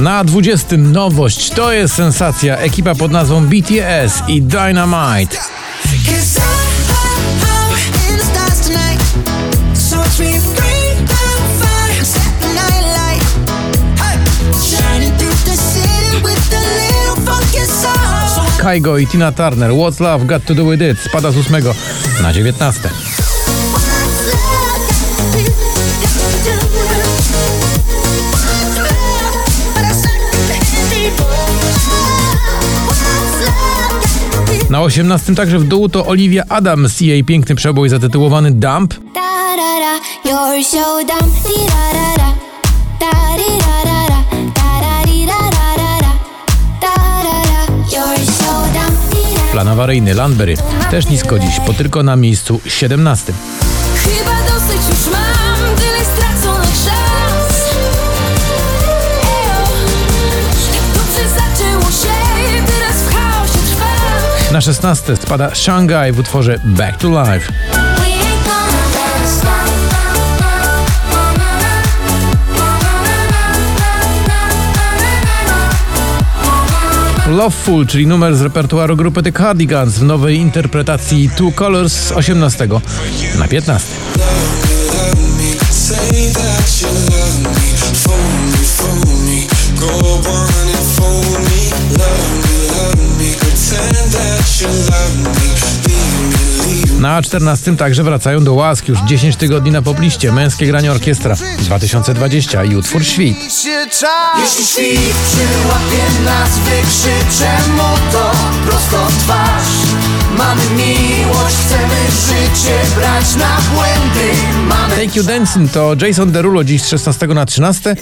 Na 20 nowość to jest sensacja. Ekipa pod nazwą BTS i Dynamite. Kaigo i Tina Turner What's Love Got To Do With It spada z 8 na 19. Na 18 także w dół to Olivia Adams i jej piękny przebój zatytułowany Dump. Plan awaryjny Landberry. Też nisko dziś, bo tylko na miejscu 17. Na 16 spada Shanghai w utworze Back to Life. Loveful, czyli numer z repertuaru grupy The Cardigans w nowej interpretacji Two Colors z 18 na 15. Na 14 także wracają do łask już 10 tygodni na pobliście. Męskie granie orkiestra 2020 i utwór Świt. Jeśli świt przyłapie nas, wykrzycze mu to prosto twarz. Mamy miłość, chcemy życie brać na błędy. Mamy Take You Dancing to Jason Derulo dziś z 16 na 13.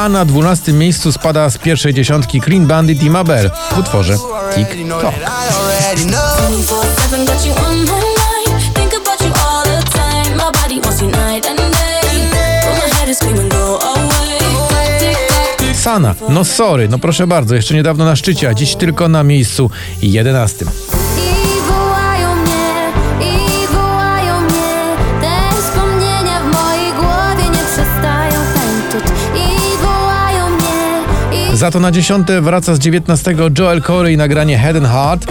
a na 12 miejscu spada z pierwszej dziesiątki Clean Bandit i Mabel w utworze TikTok. Sana, no sorry, no proszę bardzo, jeszcze niedawno na szczycie, a dziś tylko na miejscu 11. Za to na dziesiąte wraca z dziewiętnastego Joel Corey nagranie Head and Heart.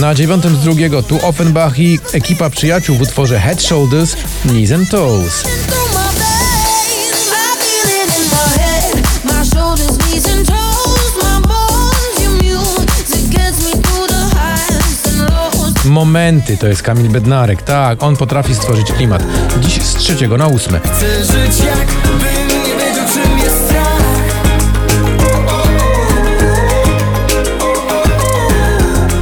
Na dziewiątym z drugiego tu Offenbach i ekipa przyjaciół w utworze Head Shoulders, Knees and Toes. Momenty to jest Kamil Bednarek. Tak, on potrafi stworzyć klimat. Dziś z trzeciego na ósme. Chcę żyć jakbym nie wiedział czym jest strach.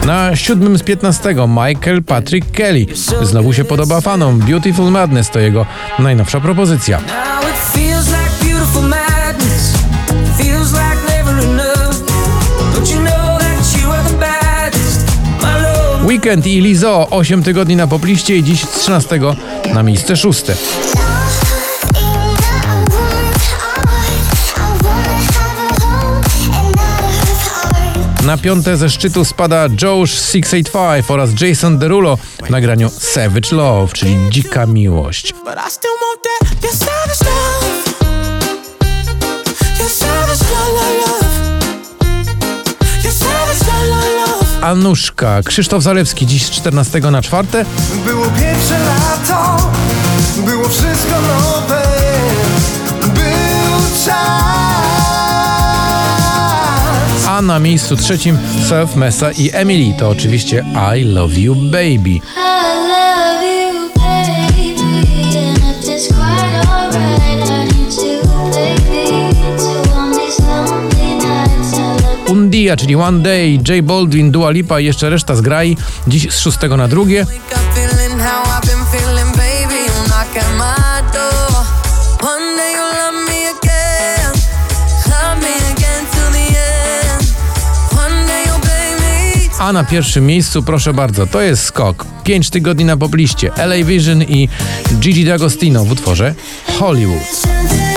Na siódmym z piętnastego Michael Patrick Kelly. Znowu się podoba fanom. Beautiful Madness to jego najnowsza propozycja. Weekend i Lizo 8 tygodni na popliście i dziś z 13 na miejsce szóste. Na piąte ze szczytu spada Josh 685 oraz Jason Derulo w nagraniu Savage Love, czyli dzika miłość. Anuszka. Krzysztof Zalewski dziś z 14 na 4. Było pierwsze lato, było wszystko nowe, był czas. A na miejscu trzecim Self Mesa i Emily to oczywiście I Love You Baby. Czyli One Day, J Baldwin, Dua Lipa i jeszcze reszta z grai. Dziś z szóstego na drugie. A na pierwszym miejscu, proszę bardzo, to jest skok. Pięć tygodni na pobliście. LA Vision i Gigi D'Agostino w utworze Hollywood.